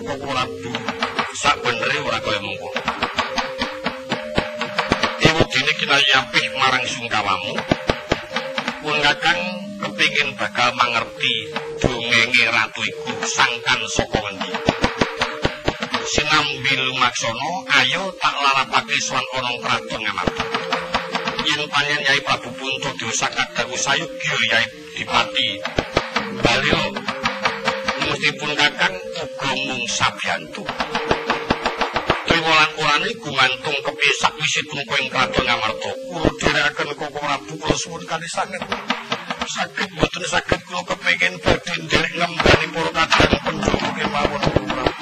Koko Rabu sak benere ora kaya mengkono. Ibu dini kinayu apih marang sungkawamu. Pun kakang kepingin bakal mangerti dongenge ratu iku sangkan saka ngendi. Sinambi lumaksono ayo tak larapake swan ana kraton ngamarta. Yen panjen Yai Prabu dosa kadang sayugya Yai Dipati. Balio mustipun kakang uga mung sabyantu. Triwolan urane gumantung kepisak wisipun kowe kraton ngamarta. Kula dherekaken koko Prabu kula suwun kali sanget. Saged boten saged kula kepengin badhe nderek ngembani para kadang penjuru kemawon.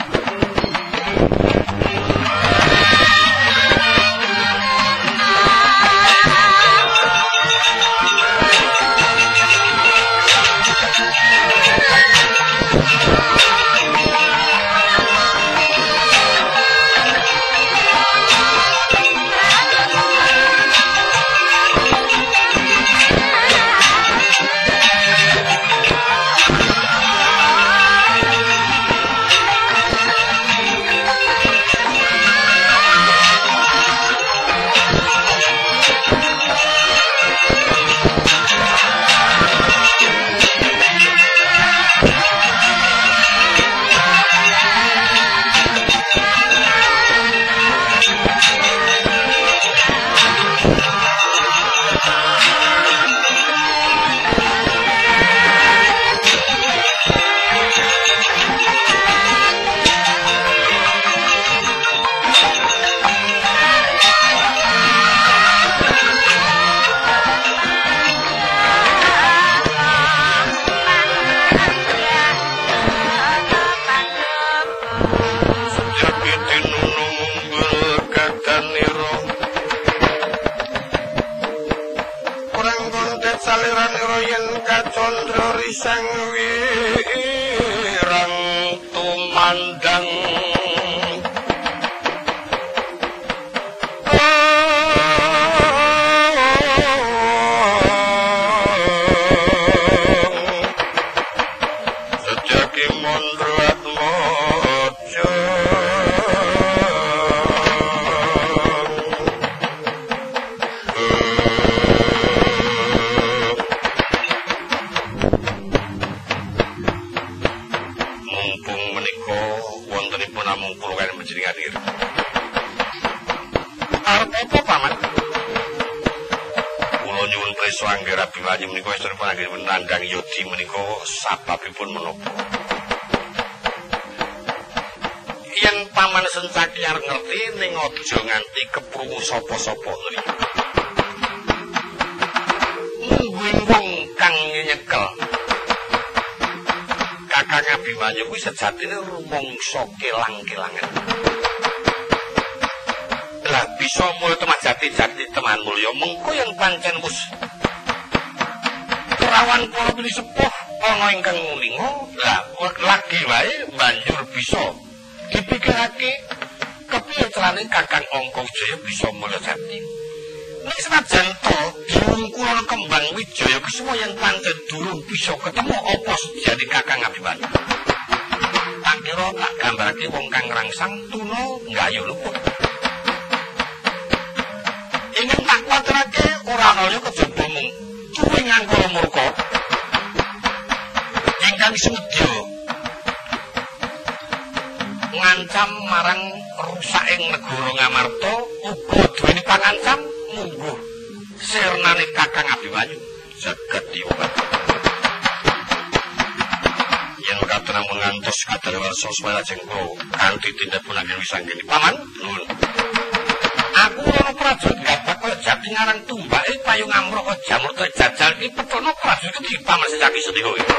Sapa-sapa kang nyekel. Kakang Abimanyu kuwi sejatine rumangsa kelang-kelangan. Lah bisa mulya teman jati-jati teman mulya mengko yang pancen wis kerawan para pilih sepuh ana ingkang ngulinga lah lagi wae banjur bisa dipikirake carane Kakang Angka Wijaya bisa mulya jati. Nek senajan to diungkul kembang Wijaya Kusuma yang pancen durung bisa ketemu apa sejane Kakang Abimanyu. Tak kira tak gambarake wong kang rangsang tuna nggayu luput. ingin tak kuatirake ora ana kejaba mung kuwi nganggo murka ingkang sumedya ngancam marang rusaking negara Ngamarta uga duweni pangancam mungguh. Sirnane Kakang Abimanyu jagat diobat yang katena mengantos kadarwarsa swara jengko kanthi tindak punangin wisanggeni paman nuwun aku ora prajurit gabak kaya jati ngarang tumbake payung amruk kaya jamur kaya jajal iki petono prajurit iki paman sejaki sedika iki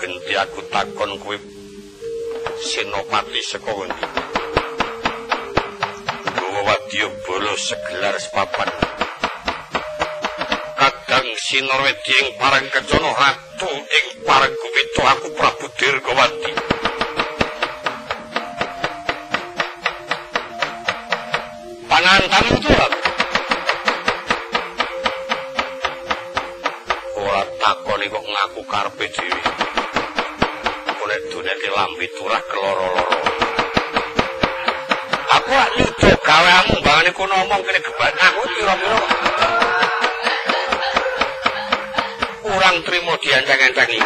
genti aku takon kowe Senopati saka ndi? Gowo wadya bolo segelar sepapan. Sinorwedi ing parang kecono ratu ing parang kubito aku Prabu Dirgawati. Pangantan itu Ora takoni kok ngaku karpe dhewe. Kone dunia lambi turah keloro-loro. Aku lak nyudo gawe amu bangane ku ngomong kene gebat aku kira-kira kurang trimo diancang-ancangi.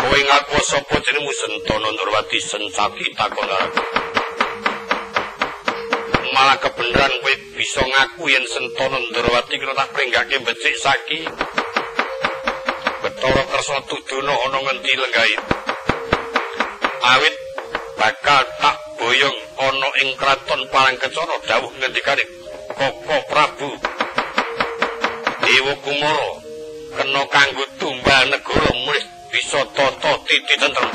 Kowe ngaku sapa jenengmu Sentana Nurwati Sencaki takon aku. Malah kebenaran kowe bisa ngaku yen Sentana Nurwati kena tak pringgake becik saki. Betara kersa tuduna ana ngendi lenggahi. Awit bakal tak boyong ana ing kraton Palangkecana dawuh ngendikane Koko Prabu Dewa Kumara kena kanggo tumbal negara mulih bisa tata titi tentrem.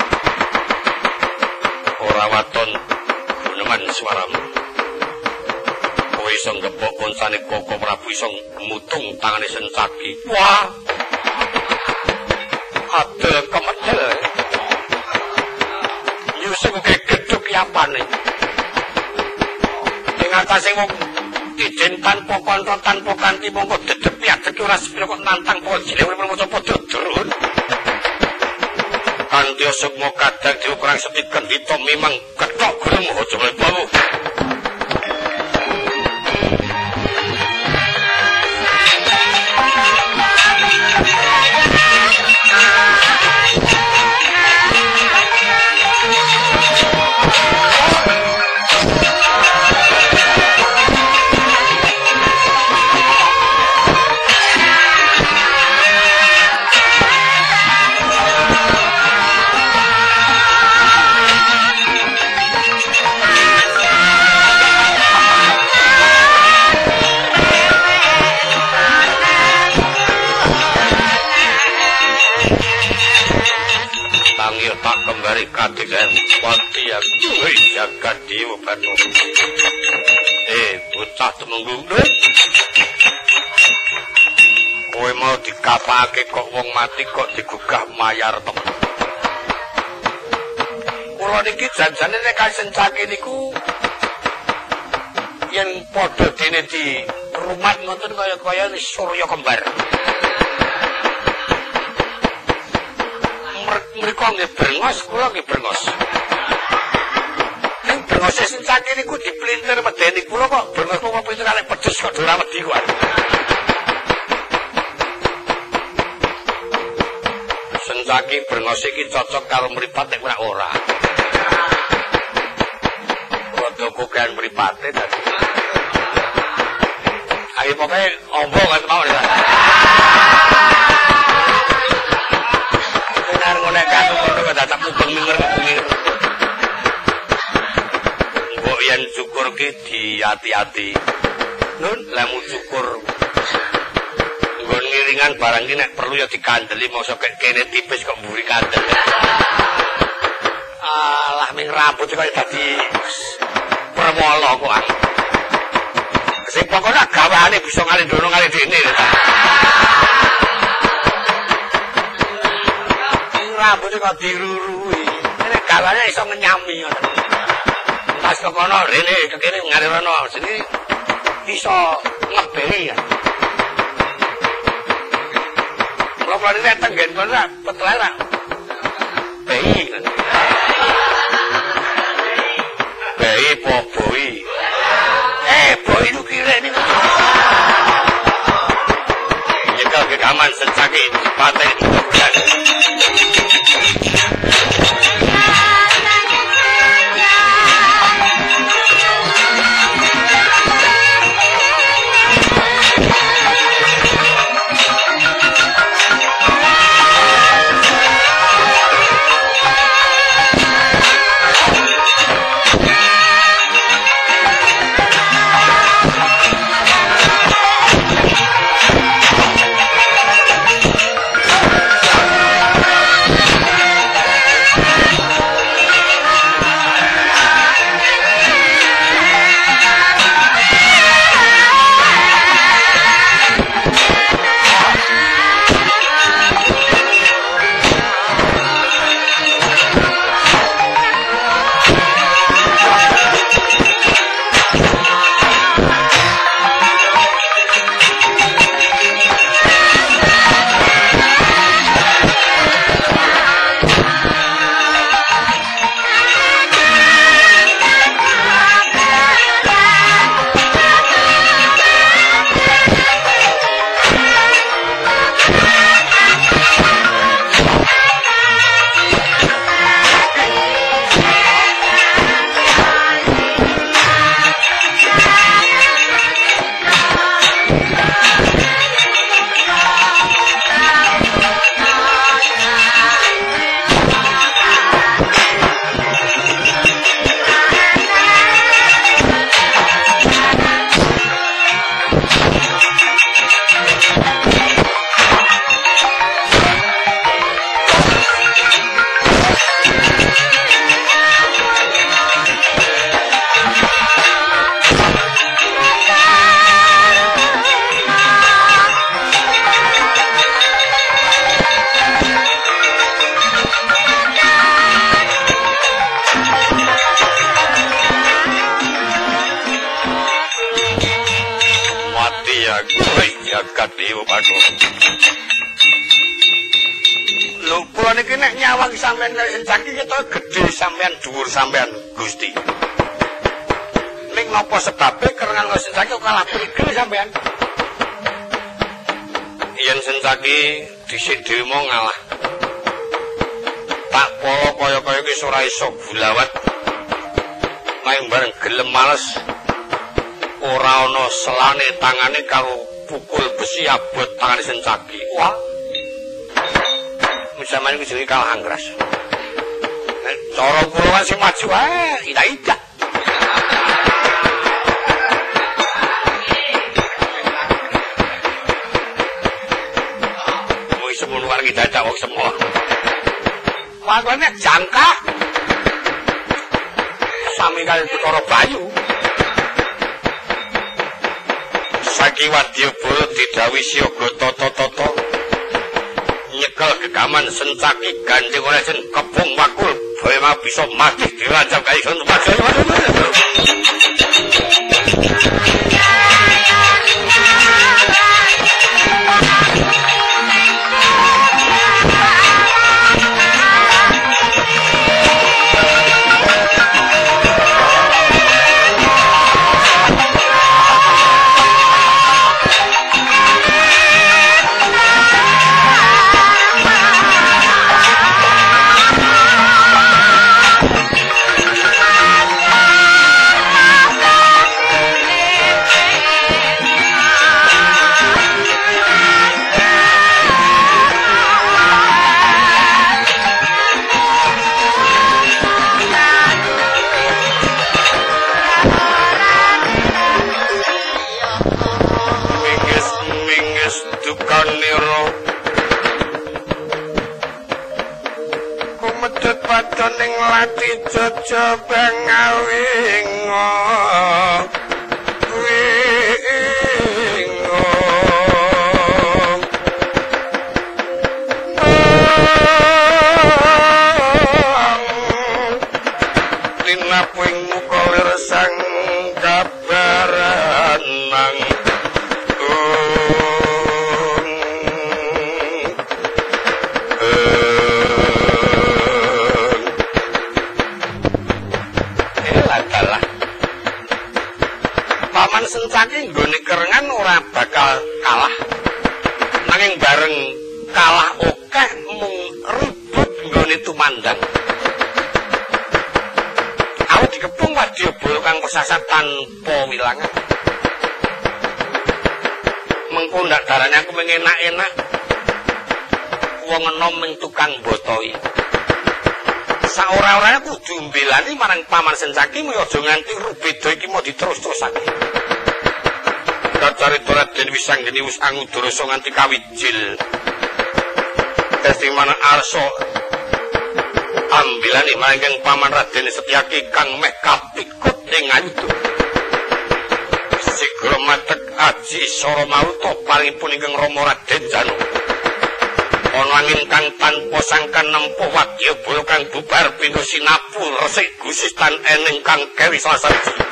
Ora waton guneman swaramu. Kowe iso ngepok konsane Koko Prabu iso mutung tangane sencaki. Wah. Ate kemedel. Yusuf kegeduk yapane. Ing atase wong Ijen tanpa kontrol tanpa kanti mongko dedep ya ora sepiro kok nantang polisi lewat memoco podo durun. Kanti osok mau kadang diukurang setikan hito memang ketok gurung hojo melebawu. Yang duwe jagat dewa banu eh bocah temenggung deh kowe mau dikapake kok wong mati kok digugah mayar temen kula niki janjane nek kasencake niku yen padha dene di rumah ngoten kaya-kaya surya kembar. Mriku nggih brengos, kula nggih brengos. Niku diplintir medeni kula kok brengos kok pinter arek pedes kok ora wedi kok. Sencaki brengos iki cocok karo mripat nek ora ora. Rada kokan mripate dadi. Ayo pokoke ombong kan mau. nek kanu ngono kok mubeng minger kuwi. Yen cukur ki diati-ati. Nun lamu cukur. Nggon ngiringan barang nek perlu ya dikandeli mosok kek kene tipis kok mburi kandel. Alah ming rambut kok dadi permolo kok. Sing pokoke gawane bisa ngali dono ngali dene. Rambutnya kok dirurui. Ini gawane iso ngenyami. Pas ke kono, rene, ke kiri, ngali rono. Sini iso ngeberi ya. Kalau kalau ini tenggen, kalau petelera. Bayi kan. Bayi po boi. Eh, boi itu kira. Jika kegaman secakit, paten itu. Iso bulawat. Main bareng gelem males. Ora ana selane tangane karo pukul besi abot tangan sencaki. Wah. Ini jadi kalah anggras. Cara kula sing maju ae, ida-ida. Mau semono wargi dadak wong semua. Wakone jangka. Kali perkara bayu. Saki wadya bolo didawi siyaga tata-tata. Nyekel gegaman sencaki gandeng oleh jen kepung wakul bae bisa mati dirajam kae sun Mr. tumandang awit dikepung wadyabala kang pesasat tanpa wilangan. Mengko ndak darane aku mengenak-enak wong enom ing tukang botoi. Saora-orane kudu mbelani marang paman sencaki aja nganti rubeda iki mau diterus-terusake. Kacari torat den wisang geni wis angudara nganti kawijil. Manang arso ambilani marang paman raden setyaki kang meh kapikut ing ayudo sigra matek aji soro mauto palipun ingkang rama raden janu ana angin kang tanpa sangkan nempuh wadya kang bubar pinu sinapu resik gusistan eneng kang kewi sasaji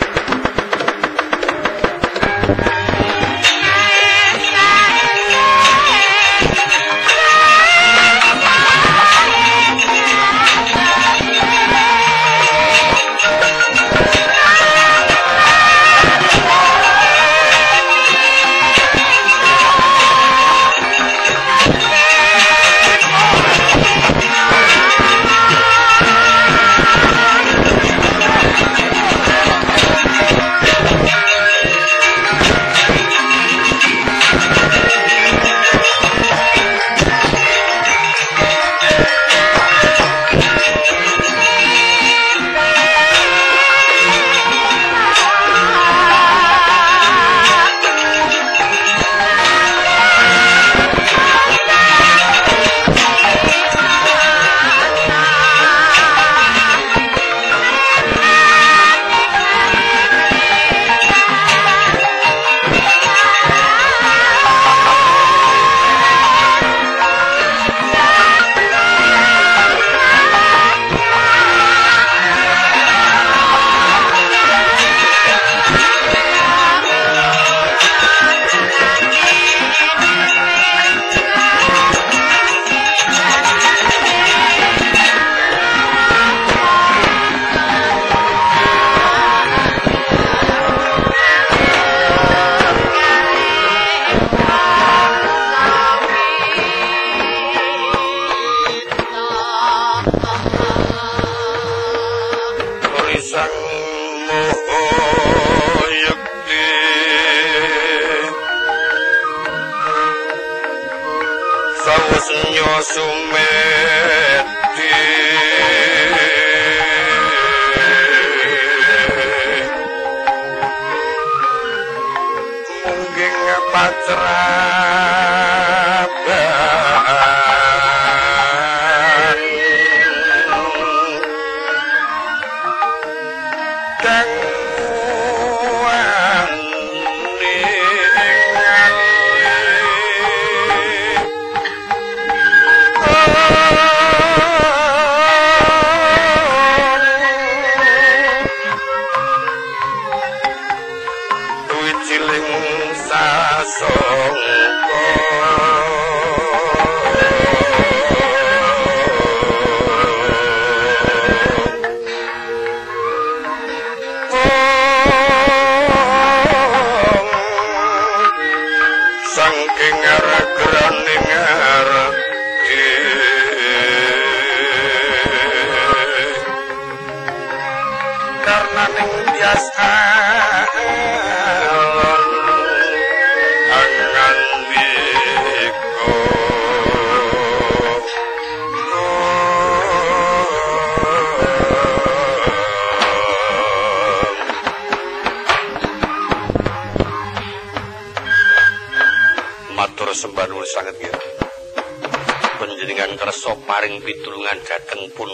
sembanul sanget ngira. Panjenengan kersa paring pitulungan dhateng pun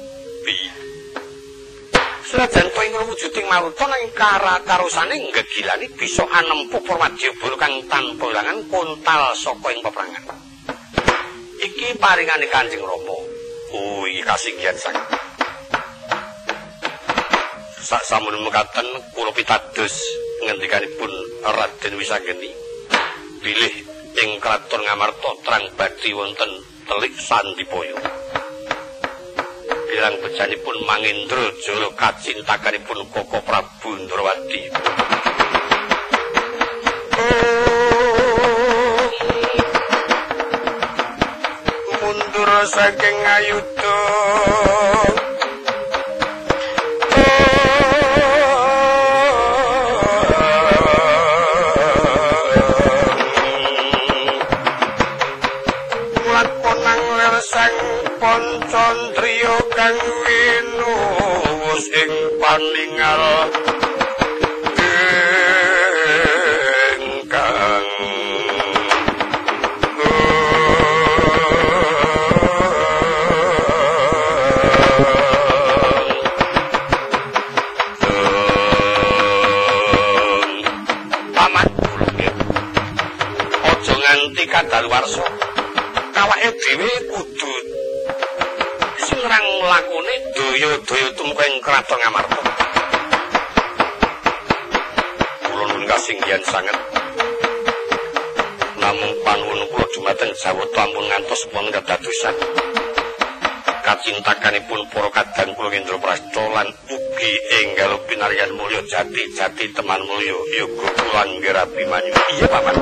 Senajan to ing wujuding Maruta nang kara-karosane gegilani bisa anempuh Purwadyabala kang tanpa langan kuntal saka ing peperangan. Iki paringane Kanjeng Rama. Oh, iki kasinggihan sanget. sak samun mekaten kula pitados ngendikanipun Raden Wisanggeni bilih ing kraton Ngamarta terang badhe wonten telik Sandipaya bilang bejanipun Mangindra Jala kacintakanipun Koko Prabu Ndrawati. Mundur saking ayuda Poncondriya kang winuwus ing paningal tumkaing kraton Ngamarta. Kula nuwun kasinggihan sanget. Namung panuwun kula dumateng Jawata ampun ngantos wong dadadosan. Kacintakanipun para kadang kula Indra Prasta lan ugi enggal pinaryan mulya jati-jati teman mulya yoga kula Anggrabimanyu. Iya, Paman.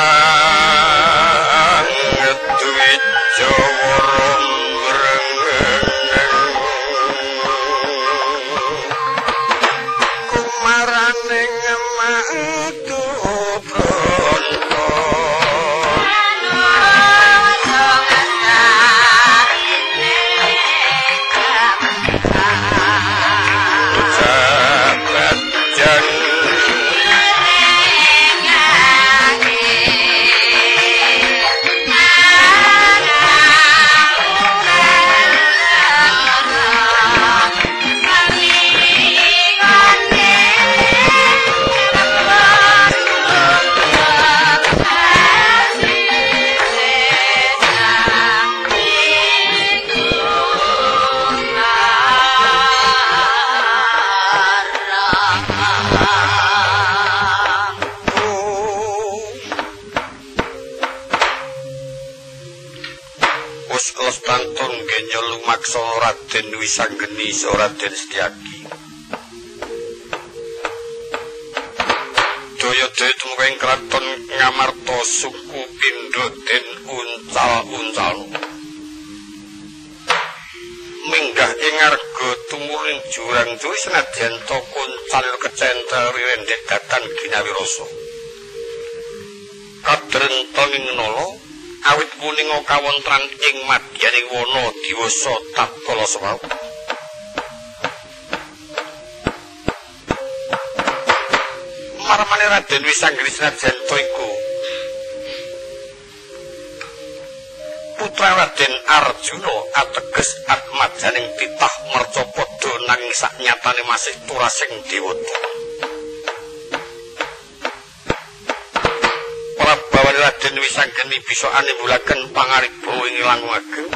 time. Wisanggeni so Raden Setyaki. Daya daya tumukain keraton ngamarto suku Indo den uncal-uncal. Minggah ing arga tumuring jurang duwi senajan to kuncal kecentel rirendek datan ginawi rasa. Kadrentong ing nolo, awit kuning kawontran ing madyaning wana diwasa tatkala sewau Raden Wisanggeni Senajanta iku. Putra Raden Arjuna ateges atmajaning titah mercapada nanging saknyatane masih turasing dewata Prabawan Raden Wisanggeni bisa animbulaken pangaripun ing langkung ageng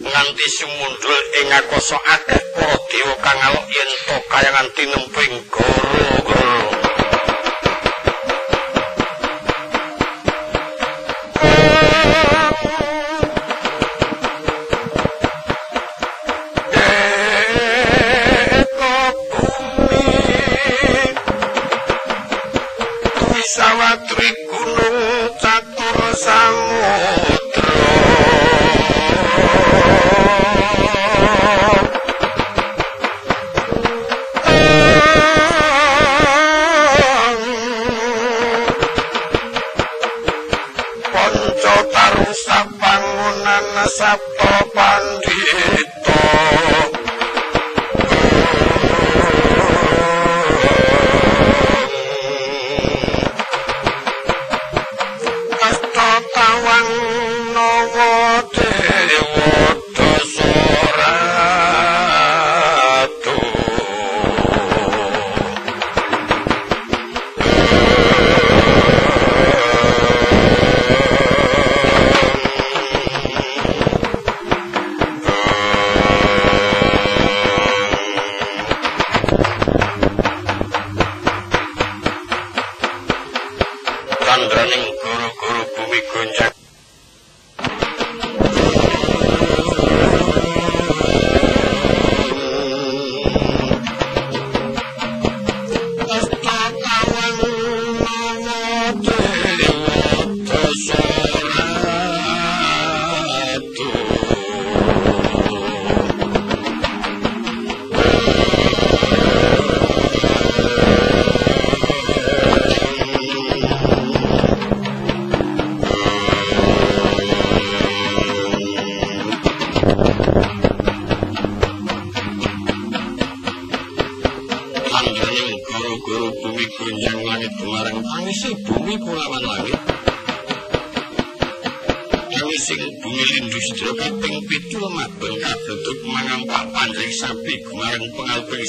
nganti sumundul ing akasa akeh para dewa kang alok yen to kayangan tinemping goro-goro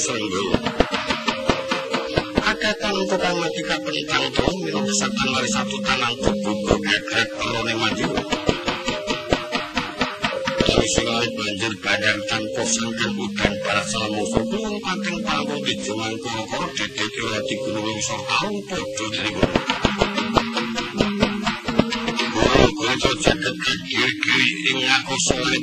Sanggu. Akatan tukang mati kapentang tuh kesatan mari satu tanang kubu gegrek perone maju. Dari banjir badan tanpa sangkan udan para salamu kubuang pateng panggung di jumang kurokor dedek irati gunung wingsor tahu podo dari gunung. Gorong-gorong jagat kiri-kiri ing aku sulit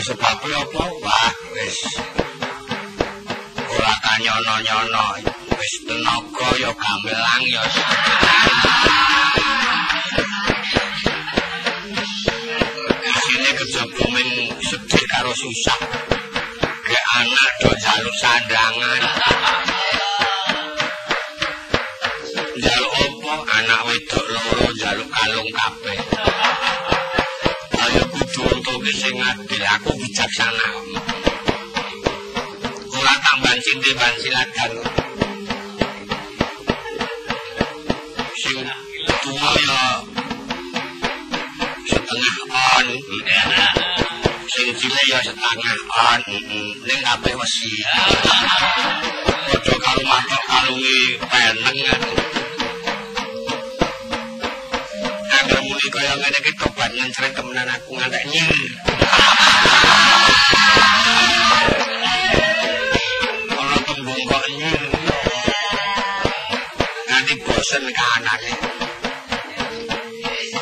sebab apa wah wis ora kanyono-nyono wis tenaga ya gamelang ya sine kejaba men sedih karo susah gek anak do jalur sandangan jalur opo anak wedok loro jaluk kalung kabeh sing adil aku bijaksana ora tambah cinte ban silakan. Sing ya. Setengah on ya sing cilik ya setengah on ning kabeh wesi. Ojo karo mantok kalungi peneng ngomongi kaya ngene iki tobat nyancret temenan aku ngantek nyeng. Ora tembung kok nyeng. Nanti bosen kahanane.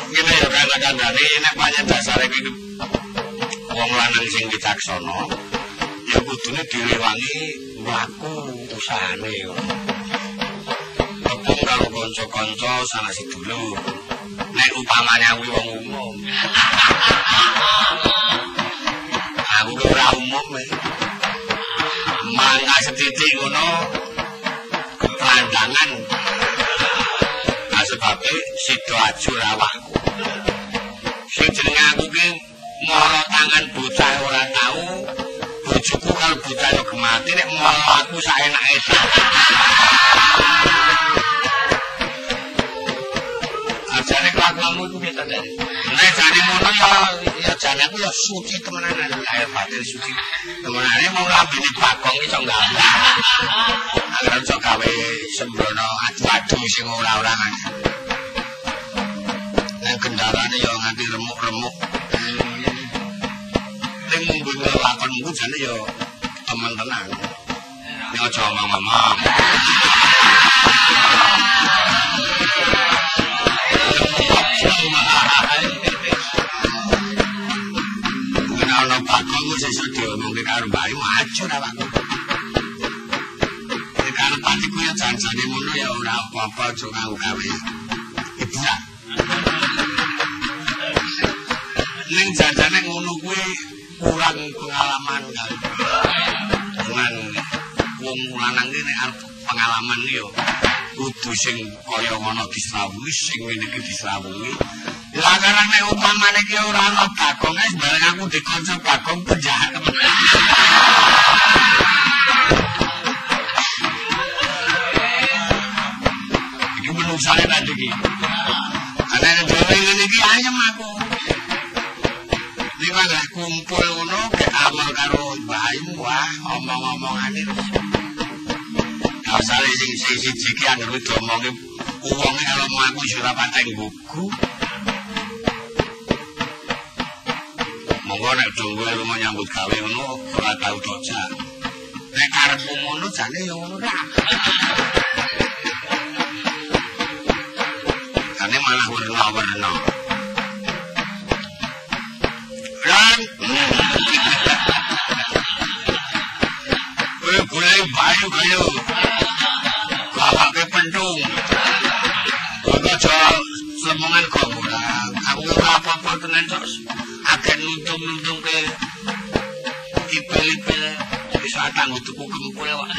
Ngene ya kandhane nek pancen dasare iki wong lanang sing bijaksana ya kudune direwangi mlaku usahane. Kepung karo kanca-kanca sana sedulur. Nek upamane aku wong umum. aku ora umum. Mangga setitik ngono kepandangan. Nah, sebabnya sido aju awakku. Sing jenenge aku ki mara tangan bocah ora tau. Bojoku kalau bocah yo gemati nek mara aku saenake. Ajane ya ya jane aku ya suci temenan ae batin suci. Temenane mau lambene bakong iso gambar. Agar iso gawe sembrono adu-adu sing ora-ora nang. Nek kendarane ya nganti remuk-remuk. Ning mung lakonmu jane ya temen tenan. Nek aja ngomong-ngomong. Sesuk diomongke karo mbayu aja ora wae. Nek karo patiku ya janjane ngono ya ora apa-apa aja kanggo gawe. Hiburan. Ning janjane ngono kuwi kurang pengalaman kali. Dengan wong lanang iki nek pengalaman yo kudu sing kaya ngono disrawungi sing ngene iki disrawungi Lah karena nek upamane ki ora ana bagong wis bareng aku dikonco bagong penjahat temen. Iki menungsane tadi iki. Ana nek dhewe ngene iki ayem aku. Nek ana kumpul ngono ke amal karo Mbah wah omong-omongane. Asale sing siji iki anggere diomongi wonge kalau mau aku ora pateng buku. Monggo nek tunggu lu nyambut gawe ngono ora tau doja. Nek karepmu ngono jane ya ngono ra. Kane malah werna-werna. Lan. Kowe golek bayu kaya. Kakake pentung. Kok aja semongan kok ora. Aku ora apa-apa tenan tos. Kempul wak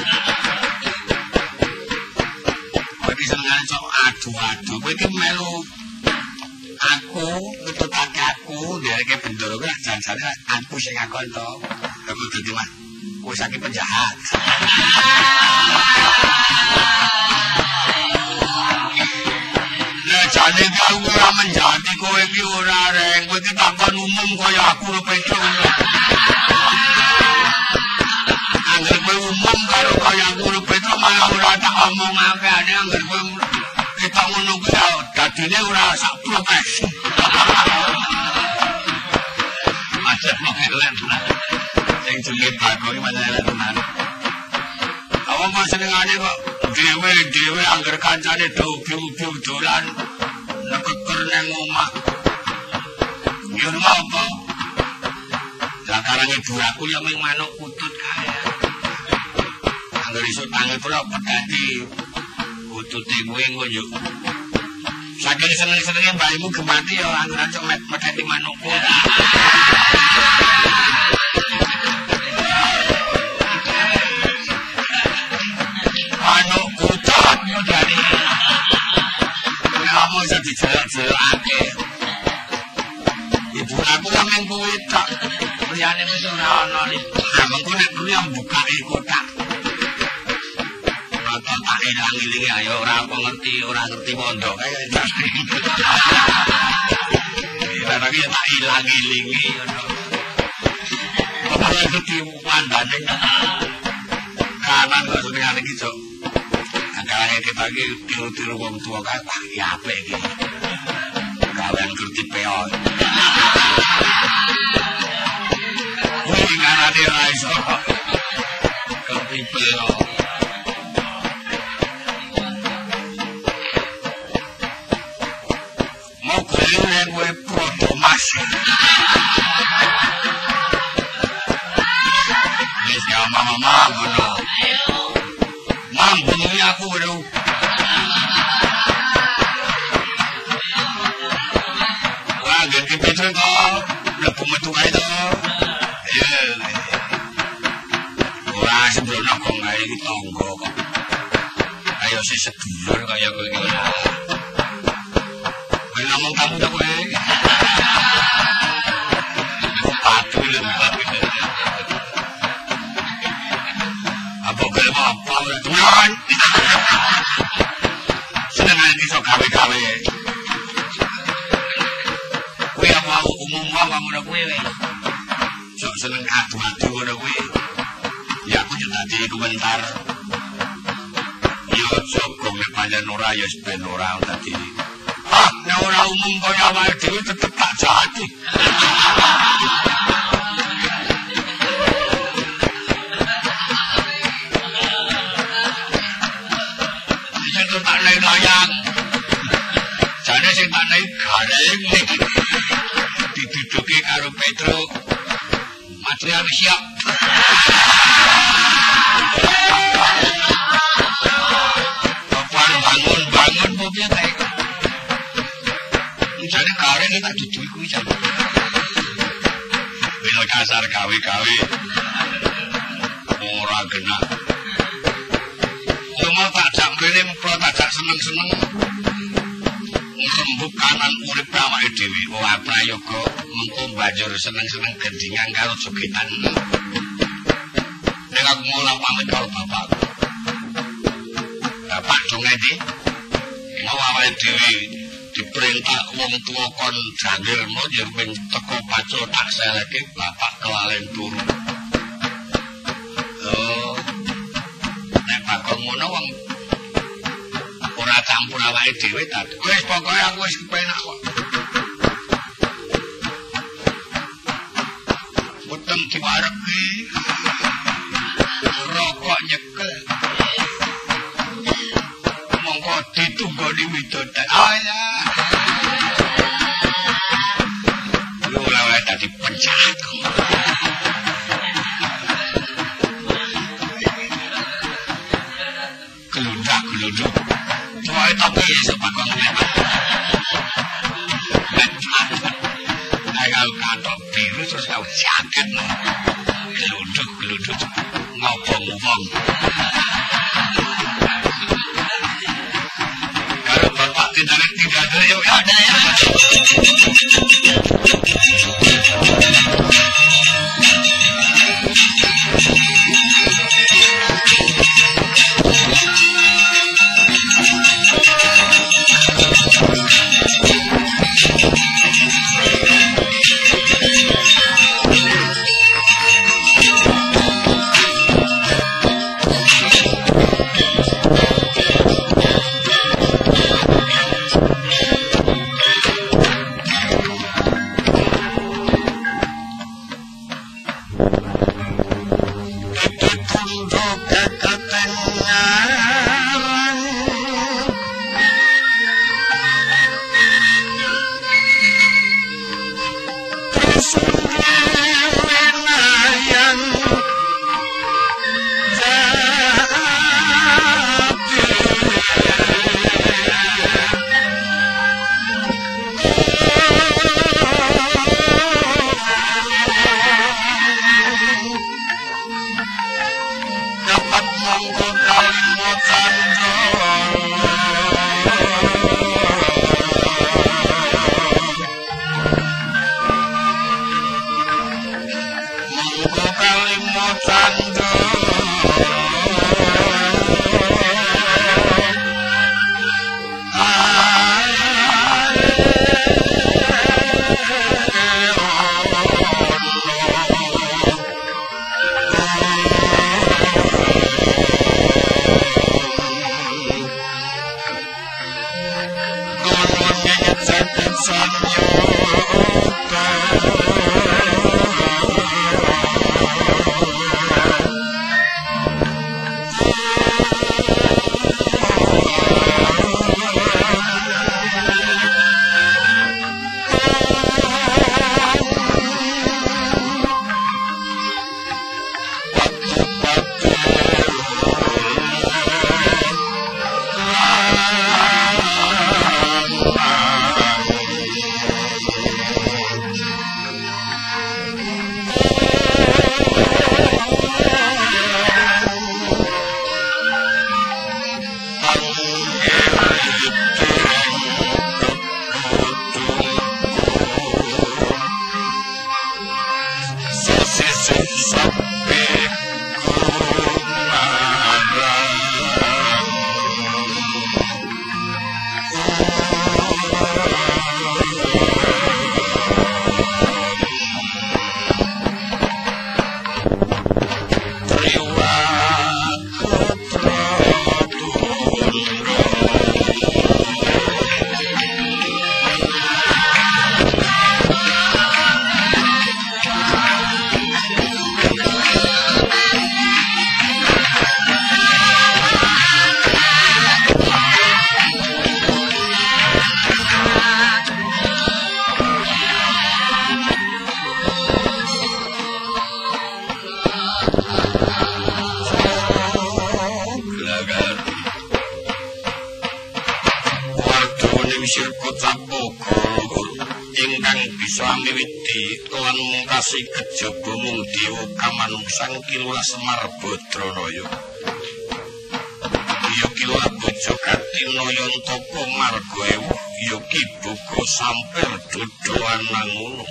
kok bisa ngancok adu-adu kok ini melu aku ngetutake aku dari ke bendoro kan jangan aku sing ngakon to kamu jadi mah aku sakit penjahat. Jane kau ora menjati kowe iki ora reng kowe iki takon umum kaya aku umum karo kaya lho pecu malah ora tak omong akeh angger kowe kita ngono kuwi dadine ora sak protes Macam ngelen sing jenenge bakok iki macam ngelen tenan Apa masenengane kok dhewe-dhewe angger kancane dobi-dobi dolan nekeker nang omah. Ya apa? Sakarang ibu aku ya mung manuk putut kae. Angger iso tangi kula pedati putute kuwi engko yo. Saking seneng-senenge mbahmu gemati ya angger ancok medhati manukku. iso dijelok-jelokake. Ibu aku yang main kuwi tok. Liyane wis ora ana iki. Nah, mengko nek kuwi yang bukake kotak. Rata tak ilang-ilingi ayo ora ngerti, ora ngerti pondok kae. Ya tapi tak ilang-ilingi ngono. Kok ora diwandane. Kanan kok senengane iki, kae kita iki tiru-tiru wong tuwa kae wah ya apik iki. Gawean kerti peo. Kuwi ngarane ra iso. Kerti peo. Diduduki karo Petro. Material siap. Bapak bangun bangun po piye ta iku? Jane gareng tak duduki kuwi jane. Bila kasar gawe-gawe. Ora genah. Cuma tak jak mrene mempro tak jak seneng-seneng. Rembuk kanan urip awake dhewe. Wah, prayoga mengko banjur seneng-seneng gendingan karo jogetan. Nek aku mulang pamit karo bapakku. Bapak dong endi? Mau awake dhewe diperintah wong tuwa kon jangir mo yen ping teko pacul tak seleke bapak kelalen turu. Oh. Nek bakon ngono wong ora campur awake dhewe ta. Wis pokoke aku wis kepenak kok. Buka sampir dodoan nang ngono.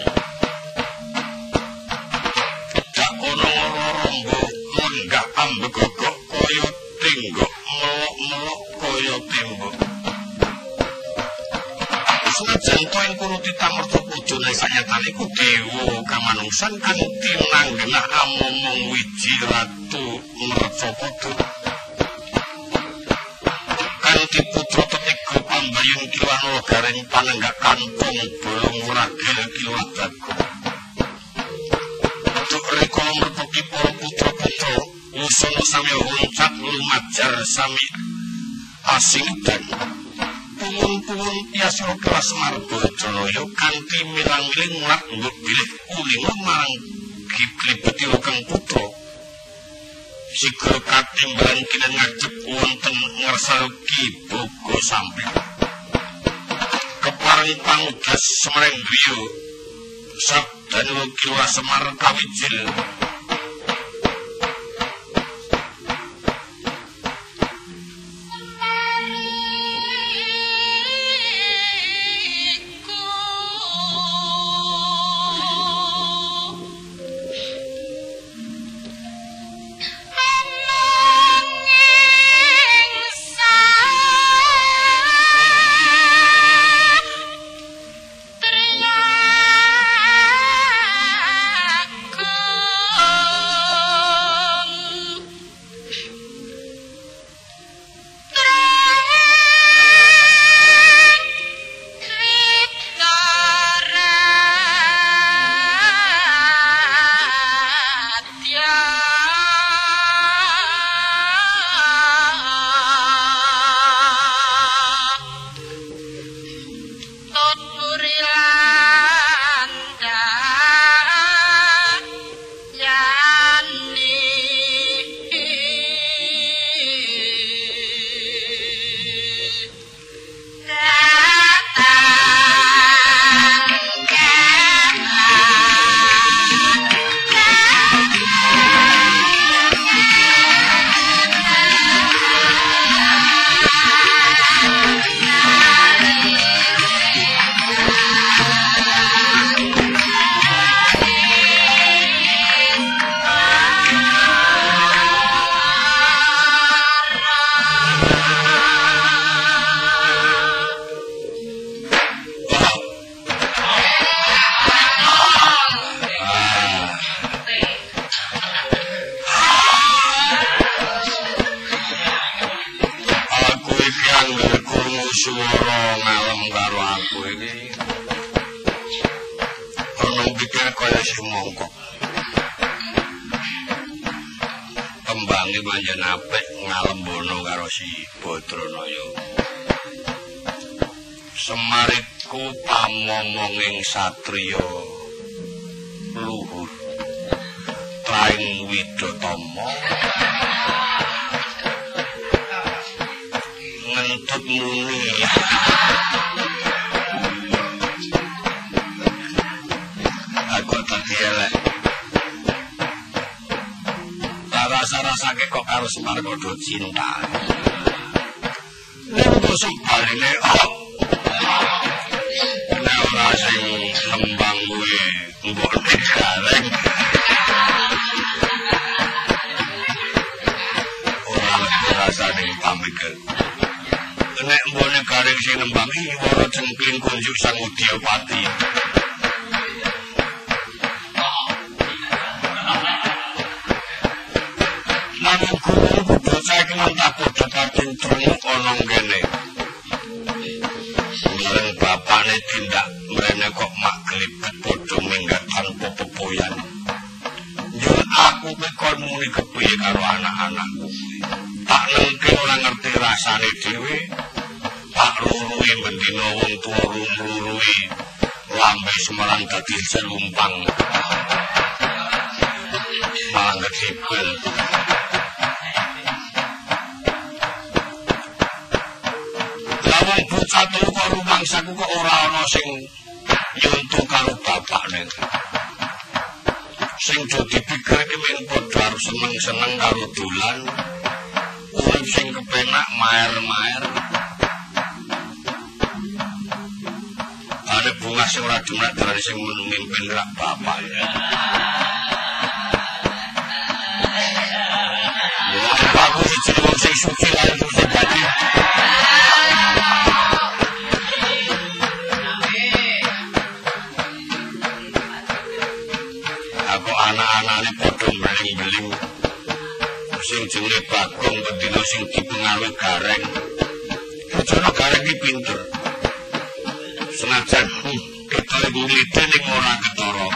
Dak ono rombo lenggah ambegogok kaya tenggok melok-melok kaya tembok. senajan koen kulo ditamerta bojone sanyatane ku dewa kamanungsan kang tinanggenah amomong wiji ratu mercapada garing panenggak kampung bolong ragil kilan dago Tuk reko mertoki para putra-putra Usono sami huncat lumajar sami asing dan pumun-pumun yasro kelas margo joloyo kanti milang-miling mulat mbok bilih ulingo marang kiplibeti wakang putra. Sigro katimbalan kina ngajep wonten ngersaruki bogo sampai keparang pangudas semarang griyo sabdan wakiwa semar kawijil Yeah. Rasane pamikir nek mbone gareng sing lembang iki ora cengkling kunjuk sang udyapati Namun kulo bocah iki mantap padha kating trung ana ngene. Bareng bapakne tindak mrene kok mak glibet padha minggat tanpa pepoyan. Yo aku kon muni kepiye karo anak-anakku. Tak nengke ora ngerti rasane dhewe. Tak ruruhi bendina wong tuwa ruruhi. Lambe semarang dadi selumpang. Malah ngecipel. Lawang bocah tuwa rumangsaku kok ora ana sing nyuntuk bapakne. Sing do dipikir iki men padha seneng-seneng karo dolan. Urip sing kepenak maer-maer. Ada bunga sing ora demek dari sing memimpin rak bapak. Aku siji wong sing suci lan suci dadi. Aku anak-anakne padha mling-mling. Sing jenenge Bagong bendina sing dipengaruhi gareng. Bojone gareng iki pinter. Senajan hmm, kita iku nglite ning ora ketara.